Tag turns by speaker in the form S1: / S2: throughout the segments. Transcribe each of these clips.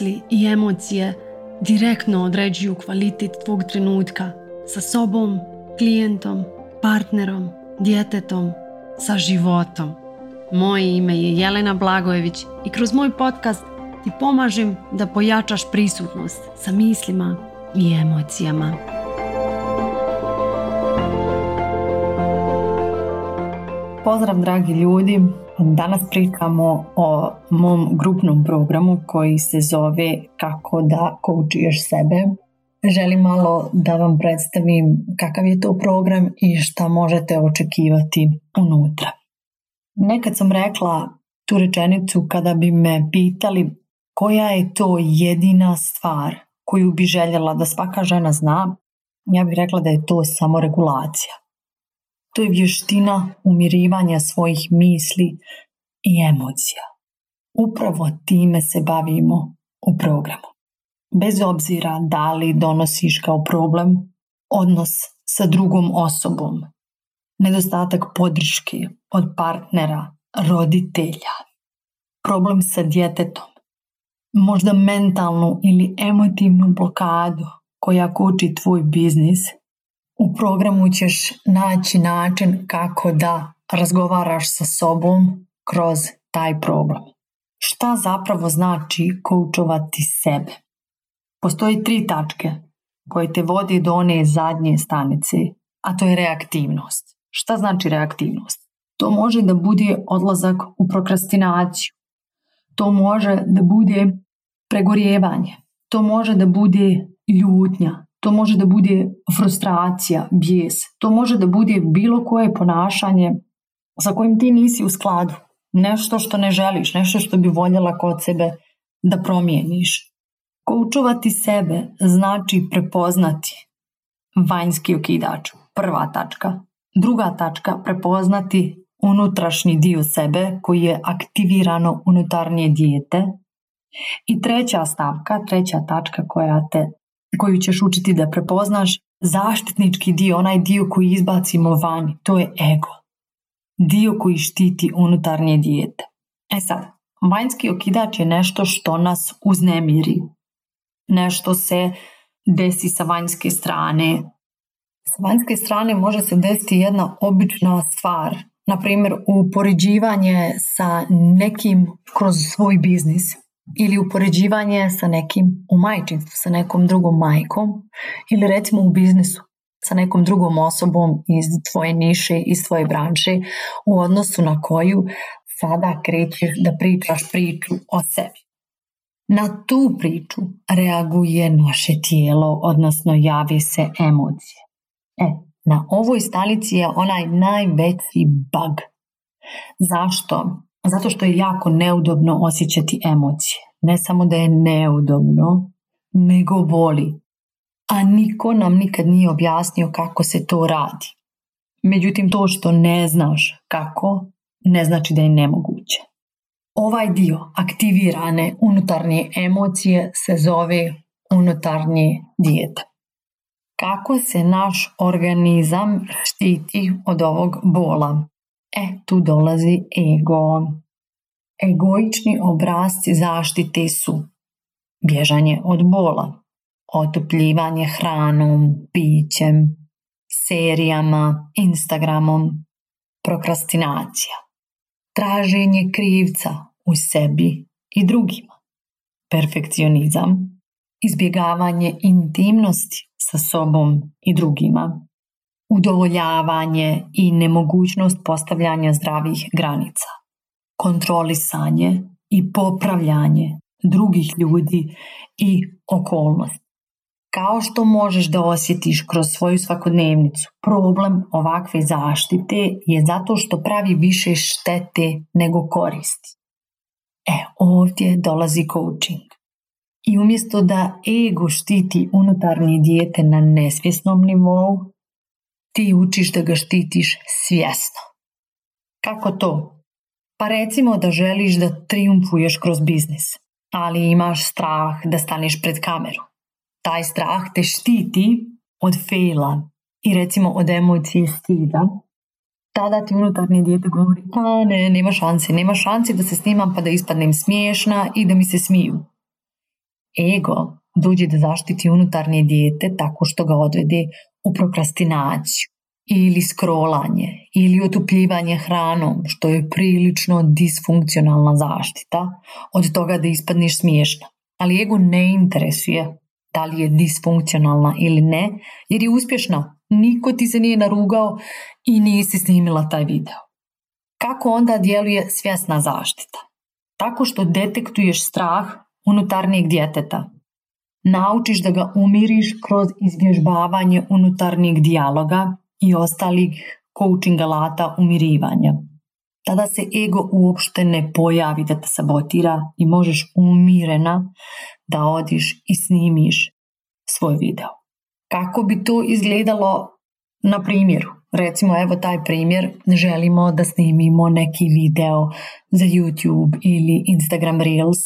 S1: misli i emocije direktno određuju kvalitet tvog trenutka sa sobom, klijentom, partnerom, djetetom, sa životom. Moje ime je Jelena Blagojević i kroz moj podcast ti pomažem da pojačaš prisutnost sa mislima i emocijama.
S2: Pozdrav dragi ljudi, Danas pričamo o mom grupnom programu koji se zove Kako da koučuješ sebe. Želim malo da vam predstavim kakav je to program i šta možete očekivati unutra. Nekad sam rekla tu rečenicu kada bi me pitali koja je to jedina stvar koju bi željela da svaka žena zna, ja bih rekla da je to samoregulacija. To je vještina umirivanja svojih misli i emocija. Upravo time se bavimo u programu. Bez obzira da li donosiš kao problem odnos sa drugom osobom, nedostatak podrške od partnera, roditelja, problem sa djetetom, možda mentalnu ili emotivnu blokadu koja koči tvoj biznis – u programu ćeš naći način kako da razgovaraš sa sobom kroz taj problem. Šta zapravo znači koučovati sebe? Postoji tri tačke koje te vodi do one zadnje stanice, a to je reaktivnost. Šta znači reaktivnost? To može da bude odlazak u prokrastinaciju. To može da bude pregorijevanje. To može da bude ljutnja to može da bude frustracija, bijes, to može da bude bilo koje ponašanje sa kojim ti nisi u skladu, nešto što ne želiš, nešto što bi voljela kod sebe da promijeniš. Koučovati sebe znači prepoznati vanjski okidač, prva tačka. Druga tačka, prepoznati unutrašnji dio sebe koji je aktivirano unutarnje dijete. I treća stavka, treća tačka koja te koju ćeš učiti da prepoznaš, zaštitnički dio, onaj dio koji izbacimo van, to je ego. Dio koji štiti unutarnje dijete. E sad, vanjski okidač je nešto što nas uznemiri. Nešto se desi sa vanjske strane. Sa vanjske strane može se desiti jedna obična stvar. Naprimjer, upoređivanje sa nekim kroz svoj biznis ili upoređivanje sa nekim u majčinstvu, sa nekom drugom majkom ili recimo u biznisu sa nekom drugom osobom iz tvoje niše, iz tvoje branše u odnosu na koju sada krećeš da pričaš priču o sebi. Na tu priču reaguje naše tijelo, odnosno javi se emocije. E, na ovoj stalici je onaj najveći bug. Zašto? Zato što je jako neudobno osjećati emocije. Ne samo da je neudobno, nego boli. A niko nam nikad nije objasnio kako se to radi. Međutim, to što ne znaš kako, ne znači da je nemoguće. Ovaj dio aktivirane unutarnje emocije se zove unutarnji dijet. Kako se naš organizam štiti od ovog bola? E, tu dolazi ego. Egoični obrazci zaštite su bježanje od bola, otupljivanje hranom, pićem, serijama, Instagramom, prokrastinacija, traženje krivca u sebi i drugima, perfekcionizam, izbjegavanje intimnosti sa sobom i drugima, udovoljavanje i nemogućnost postavljanja zdravih granica, kontrolisanje i popravljanje drugih ljudi i okolnosti. Kao što možeš da osjetiš kroz svoju svakodnevnicu, problem ovakve zaštite je zato što pravi više štete nego koristi. E, ovdje dolazi coaching. I umjesto da ego štiti unutarnje dijete na nesvjesnom nivou, ti učiš da ga štitiš svjesno. Kako to? Pa recimo da želiš da triumfuješ kroz biznis, ali imaš strah da staneš pred kameru. Taj strah te štiti od fejla i recimo od emocije stida. Tada ti unutarnje dijete govori, a pa ne, nema šanse, nema šanse da se snimam pa da ispadnem smiješna i da mi se smiju. Ego dođe da zaštiti unutarnje dijete tako što ga odvede u prokrastinaciju ili skrolanje ili otupljivanje hranom, što je prilično disfunkcionalna zaštita od toga da ispadneš smiješna. Ali ego ne interesuje da li je disfunkcionalna ili ne, jer je uspješna. Niko ti se nije narugao i nisi snimila taj video. Kako onda djeluje svjesna zaštita? Tako što detektuješ strah unutarnjeg djeteta, naučiš da ga umiriš kroz izvježbavanje unutarnjeg dijaloga i ostalih coaching alata umirivanja. Tada se ego uopšte ne pojavi da te sabotira i možeš umirena da odiš i snimiš svoj video. Kako bi to izgledalo na primjeru? Recimo evo taj primjer, želimo da snimimo neki video za YouTube ili Instagram Reels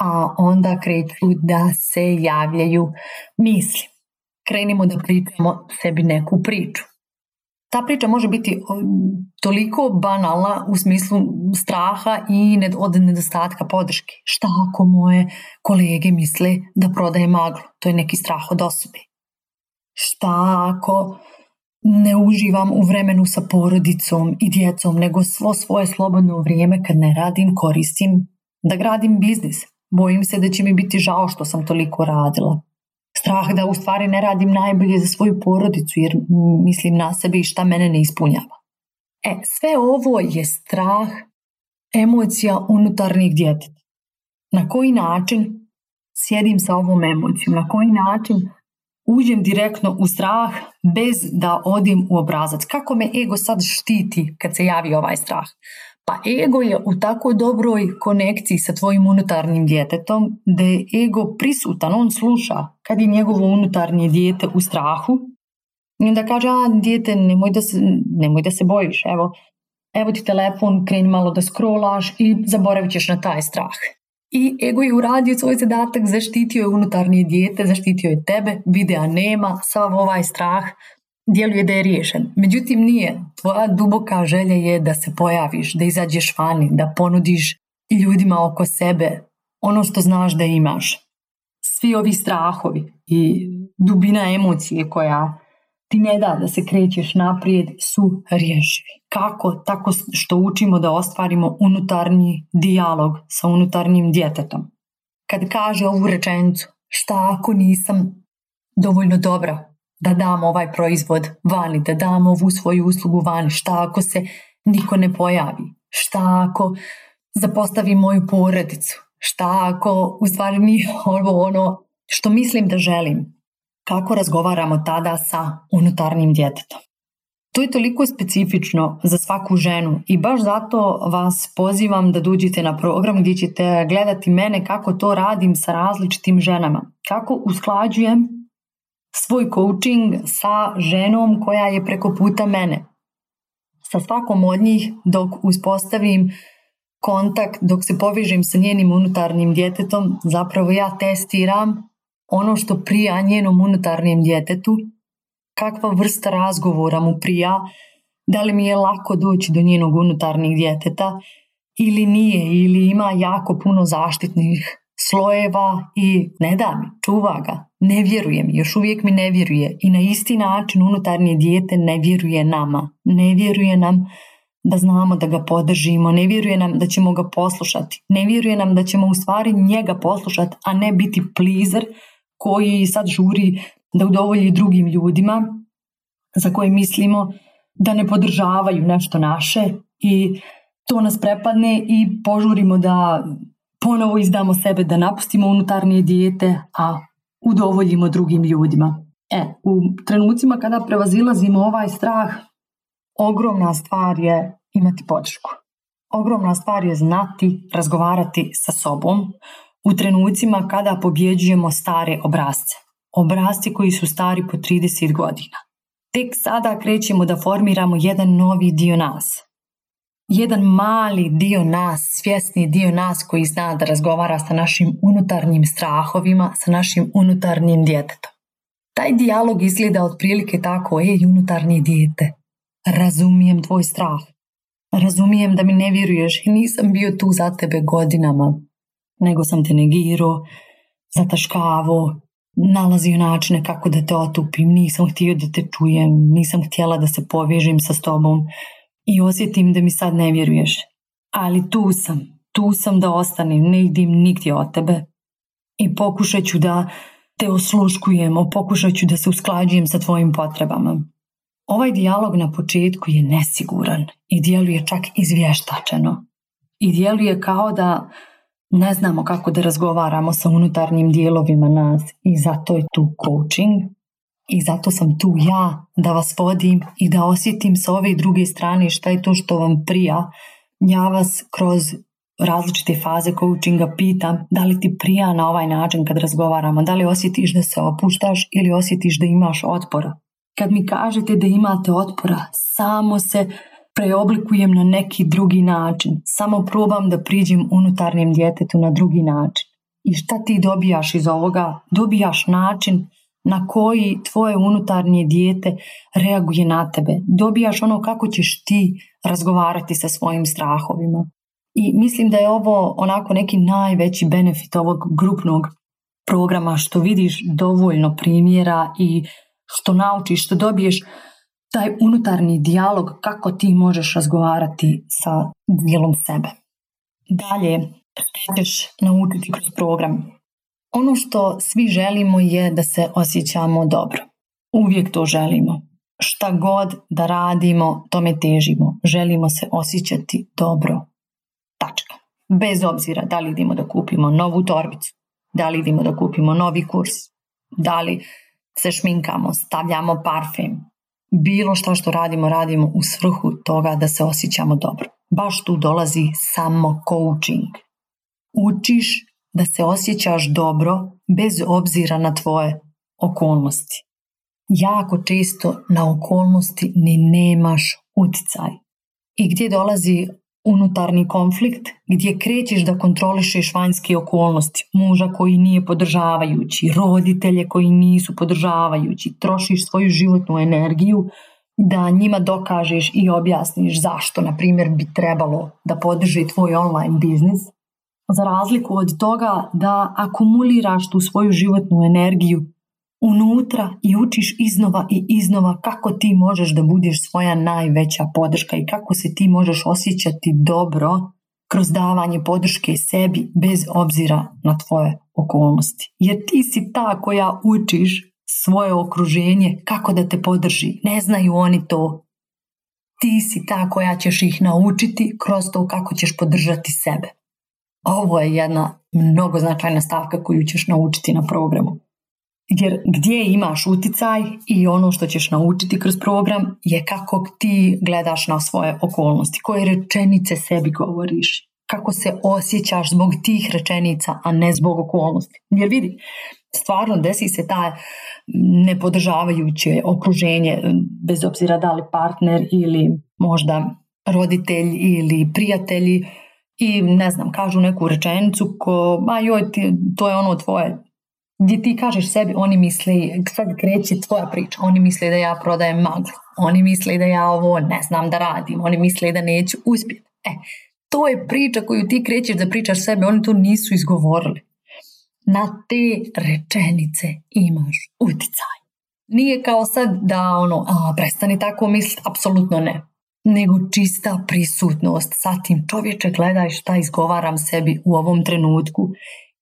S2: a onda kreću da se javljaju misli. Krenimo da pričamo sebi neku priču. Ta priča može biti toliko banala u smislu straha i od nedostatka podrške. Šta ako moje kolege misle da prodaje maglu? To je neki strah od osobe. Šta ako ne uživam u vremenu sa porodicom i djecom, nego svo svoje slobodno vrijeme kad ne radim koristim da gradim biznis. Bojim se da će mi biti žao što sam toliko radila. Strah da u stvari ne radim najbolje za svoju porodicu jer mislim na sebe i šta mene ne ispunjava. E, sve ovo je strah, emocija unutarnjih djeteta. Na koji način sjedim sa ovom emocijom? Na koji način uđem direktno u strah bez da odim u obrazac? Kako me ego sad štiti kad se javi ovaj strah? Pa ego je u tako dobroj konekciji sa tvojim unutarnjim djetetom da je ego prisutan, on sluša kad je njegovo unutarnje dijete u strahu i onda kaže, a dijete nemoj da se, nemoj da se bojiš, evo, evo ti telefon, kreni malo da scrollaš i zaboravit ćeš na taj strah. I ego je uradio svoj zadatak, zaštitio je unutarnje dijete, zaštitio je tebe, videa nema, sav ovaj strah, djeluje da je riješen. Međutim, nije. Tvoja duboka želja je da se pojaviš, da izađeš vani, da ponudiš ljudima oko sebe ono što znaš da imaš. Svi ovi strahovi i dubina emocije koja ti ne da da se krećeš naprijed su rješivi. Kako? Tako što učimo da ostvarimo unutarnji dijalog sa unutarnjim djetetom. Kad kaže ovu rečenicu, šta ako nisam dovoljno dobra da dam ovaj proizvod vani, da dam ovu svoju uslugu vani, šta ako se niko ne pojavi, šta ako zapostavim moju porodicu, šta ako u stvari nije ovo ono što mislim da želim, kako razgovaramo tada sa unutarnjim djetetom. To je toliko specifično za svaku ženu i baš zato vas pozivam da dođete na program gdje ćete gledati mene kako to radim sa različitim ženama, kako usklađujem svoj coaching sa ženom koja je preko puta mene. Sa svakom od njih dok uspostavim kontakt, dok se povežem sa njenim unutarnjim djetetom, zapravo ja testiram ono što prija njenom unutarnjem djetetu, kakva vrsta razgovora mu prija, da li mi je lako doći do njenog unutarnjeg djeteta ili nije, ili ima jako puno zaštitnih slojeva i ne da mi, čuva ga, ne vjerujem, još uvijek mi ne vjeruje i na isti način unutarnje dijete ne vjeruje nama, ne vjeruje nam da znamo da ga podržimo, ne vjeruje nam da ćemo ga poslušati, ne vjeruje nam da ćemo u stvari njega poslušati, a ne biti plizer koji sad žuri da udovolji drugim ljudima za koje mislimo da ne podržavaju nešto naše i to nas prepadne i požurimo da ponovo izdamo sebe da napustimo unutarnje dijete, a udovoljimo drugim ljudima. E, u trenucima kada prevazilazimo ovaj strah, ogromna stvar je imati podršku. Ogromna stvar je znati, razgovarati sa sobom u trenucima kada pobjeđujemo stare obrazce. Obrazci koji su stari po 30 godina. Tek sada krećemo da formiramo jedan novi dio nas jedan mali dio nas, svjesni dio nas koji zna da razgovara sa našim unutarnjim strahovima, sa našim unutarnjim djetetom. Taj dijalog izgleda otprilike tako, ej unutarnje dijete, razumijem tvoj strah, razumijem da mi ne vjeruješ i nisam bio tu za tebe godinama, nego sam te negirao, zataškavao, nalazio načine kako da te otupim, nisam htio da te čujem, nisam htjela da se povježim sa tobom, i osjetim da mi sad ne vjeruješ. Ali tu sam, tu sam da ostanem, ne idim nigdje od tebe. I pokušat ću da te osluškujemo, pokušat ću da se usklađujem sa tvojim potrebama. Ovaj dijalog na početku je nesiguran i djeluje čak izvještačeno. I djeluje kao da ne znamo kako da razgovaramo sa unutarnjim dijelovima nas i zato je tu coaching, i zato sam tu ja da vas vodim i da osjetim sa ove druge strane šta je to što vam prija. Ja vas kroz različite faze coachinga pitam da li ti prija na ovaj način kad razgovaramo, da li osjetiš da se opuštaš ili osjetiš da imaš otpora. Kad mi kažete da imate otpora, samo se preoblikujem na neki drugi način. Samo probam da priđem unutarnjem djetetu na drugi način. I šta ti dobijaš iz ovoga? Dobijaš način na koji tvoje unutarnje dijete reaguje na tebe. Dobijaš ono kako ćeš ti razgovarati sa svojim strahovima. I mislim da je ovo onako neki najveći benefit ovog grupnog programa što vidiš dovoljno primjera i što naučiš, što dobiješ taj unutarnji dijalog kako ti možeš razgovarati sa dijelom sebe. Dalje, što ćeš naučiti kroz program? Ono što svi želimo je da se osjećamo dobro. Uvijek to želimo. Šta god da radimo, tome težimo. Želimo se osjećati dobro. Tačka. Bez obzira da li idemo da kupimo novu torbicu, da li idemo da kupimo novi kurs, da li se šminkamo, stavljamo parfem, bilo što što radimo, radimo u svrhu toga da se osjećamo dobro. Baš tu dolazi samo coaching. Učiš da se osjećaš dobro bez obzira na tvoje okolnosti. Jako često na okolnosti ni nemaš utjecaj. I gdje dolazi unutarnji konflikt gdje krećeš da kontrolišeš vanjske okolnosti, muža koji nije podržavajući, roditelje koji nisu podržavajući, trošiš svoju životnu energiju da njima dokažeš i objasniš zašto, na primjer, bi trebalo da podrži tvoj online biznis, za razliku od toga da akumuliraš tu svoju životnu energiju unutra i učiš iznova i iznova kako ti možeš da budeš svoja najveća podrška i kako se ti možeš osjećati dobro kroz davanje podrške sebi bez obzira na tvoje okolnosti. Jer ti si ta koja učiš svoje okruženje kako da te podrži. Ne znaju oni to. Ti si ta koja ćeš ih naučiti kroz to kako ćeš podržati sebe. Ovo je jedna mnogo značajna stavka koju ćeš naučiti na programu. Jer gdje imaš uticaj i ono što ćeš naučiti kroz program je kako ti gledaš na svoje okolnosti, koje rečenice sebi govoriš, kako se osjećaš zbog tih rečenica, a ne zbog okolnosti. Jer vidi, stvarno desi se ta nepodržavajuće okruženje, bez obzira da li partner ili možda roditelj ili prijatelji, i ne znam, kažu neku rečenicu ko, a joj, ti, to je ono tvoje, gdje ti kažeš sebi, oni misli sad kreće tvoja priča, oni misle da ja prodajem maglu, oni misle da ja ovo ne znam da radim, oni misle da neću uspjeti. E, to je priča koju ti krećeš da pričaš sebi, oni to nisu izgovorili. Na te rečenice imaš uticaj. Nije kao sad da ono, a, prestani tako misliti, apsolutno ne nego čista prisutnost. Sa tim čovječe gledaj šta izgovaram sebi u ovom trenutku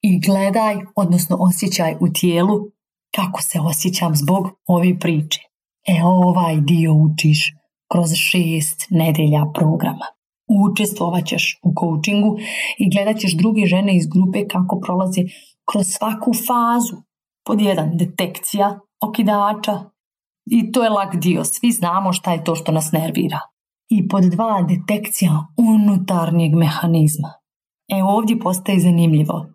S2: i gledaj, odnosno osjećaj u tijelu kako se osjećam zbog ove priče. E ovaj dio učiš kroz šest nedelja programa. Učestvovat ćeš u coachingu i gledat ćeš druge žene iz grupe kako prolaze kroz svaku fazu. Pod jedan, detekcija okidača, i to je lak dio. Svi znamo šta je to što nas nervira i pod dva detekcija unutarnjeg mehanizma. E ovdje postaje zanimljivo.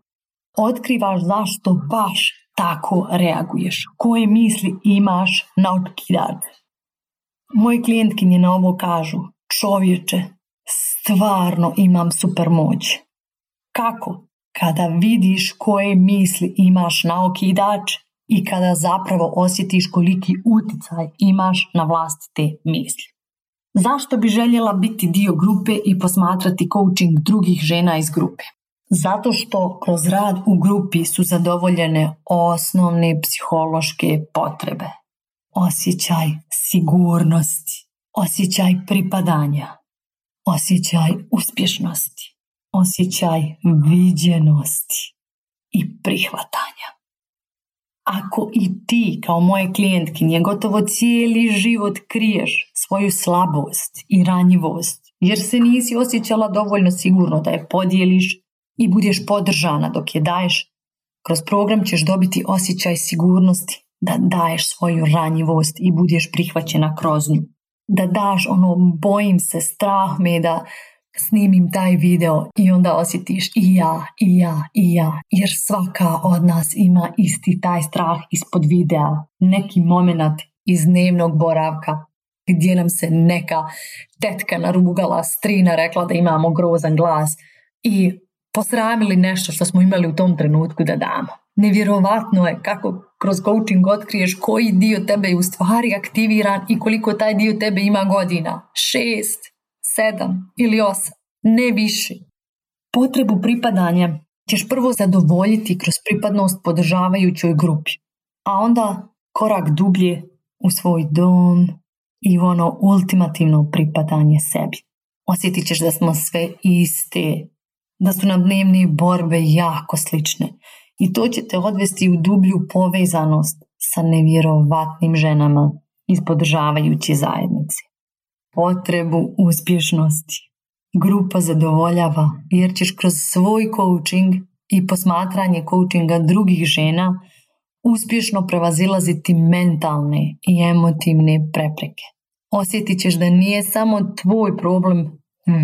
S2: Otkrivaš zašto baš tako reaguješ, koje misli imaš na otkidar. Moji klijentkinje na ovo kažu, čovječe, stvarno imam super moć. Kako? Kada vidiš koje misli imaš na okidač i kada zapravo osjetiš koliki utjecaj imaš na vlastite misli. Zašto bi željela biti dio grupe i posmatrati coaching drugih žena iz grupe? Zato što kroz rad u grupi su zadovoljene osnovne psihološke potrebe. Osjećaj sigurnosti, osjećaj pripadanja, osjećaj uspješnosti, osjećaj viđenosti i prihvatanja. Ako i ti kao moje klijentkinje gotovo cijeli život kriješ svoju slabost i ranjivost jer se nisi osjećala dovoljno sigurno da je podijeliš i budeš podržana dok je daješ, kroz program ćeš dobiti osjećaj sigurnosti da daješ svoju ranjivost i budeš prihvaćena kroz nju. Da daš ono bojim se, strah me da snimim taj video i onda osjetiš i ja, i ja, i ja, jer svaka od nas ima isti taj strah ispod videa, neki moment iz dnevnog boravka gdje nam se neka tetka narugala, strina rekla da imamo grozan glas i posramili nešto što smo imali u tom trenutku da damo. Nevjerovatno je kako kroz coaching otkriješ koji dio tebe je u stvari aktiviran i koliko taj dio tebe ima godina. Šest, sedam ili osam, ne više. Potrebu pripadanja ćeš prvo zadovoljiti kroz pripadnost podržavajućoj grupi, a onda korak dublje u svoj dom i ono ultimativno pripadanje sebi. Osjetit ćeš da smo sve iste, da su nam dnevne borbe jako slične i to će te odvesti u dublju povezanost sa nevjerovatnim ženama iz podržavajuće zajednice potrebu uspješnosti. Grupa zadovoljava jer ćeš kroz svoj coaching i posmatranje coachinga drugih žena uspješno prevazilaziti mentalne i emotivne prepreke. Osjetit ćeš da nije samo tvoj problem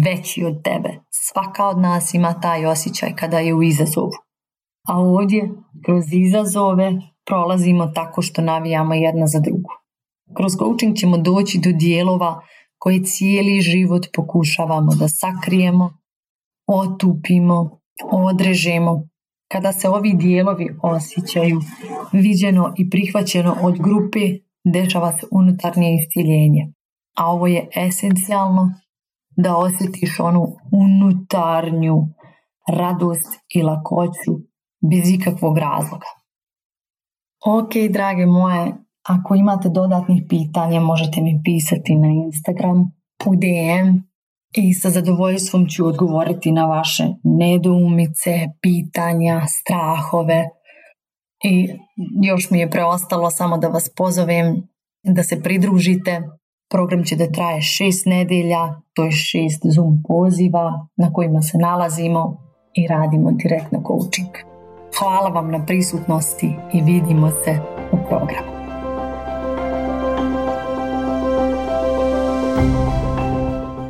S2: veći od tebe. Svaka od nas ima taj osjećaj kada je u izazovu. A ovdje kroz izazove prolazimo tako što navijamo jedna za drugu. Kroz coaching ćemo doći do dijelova koje cijeli život pokušavamo da sakrijemo, otupimo, odrežemo. Kada se ovi dijelovi osjećaju viđeno i prihvaćeno od grupe, dešava se unutarnje istiljenje. A ovo je esencijalno da osjetiš onu unutarnju radost i lakoću bez ikakvog razloga. Ok, drage moje, ako imate dodatnih pitanja možete mi pisati na Instagram u DM i sa zadovoljstvom ću odgovoriti na vaše nedoumice, pitanja, strahove. I još mi je preostalo samo da vas pozovem da se pridružite. Program će da traje šest nedelja, to je šest Zoom poziva na kojima se nalazimo i radimo direktno coaching. Hvala vam na prisutnosti i vidimo se u programu.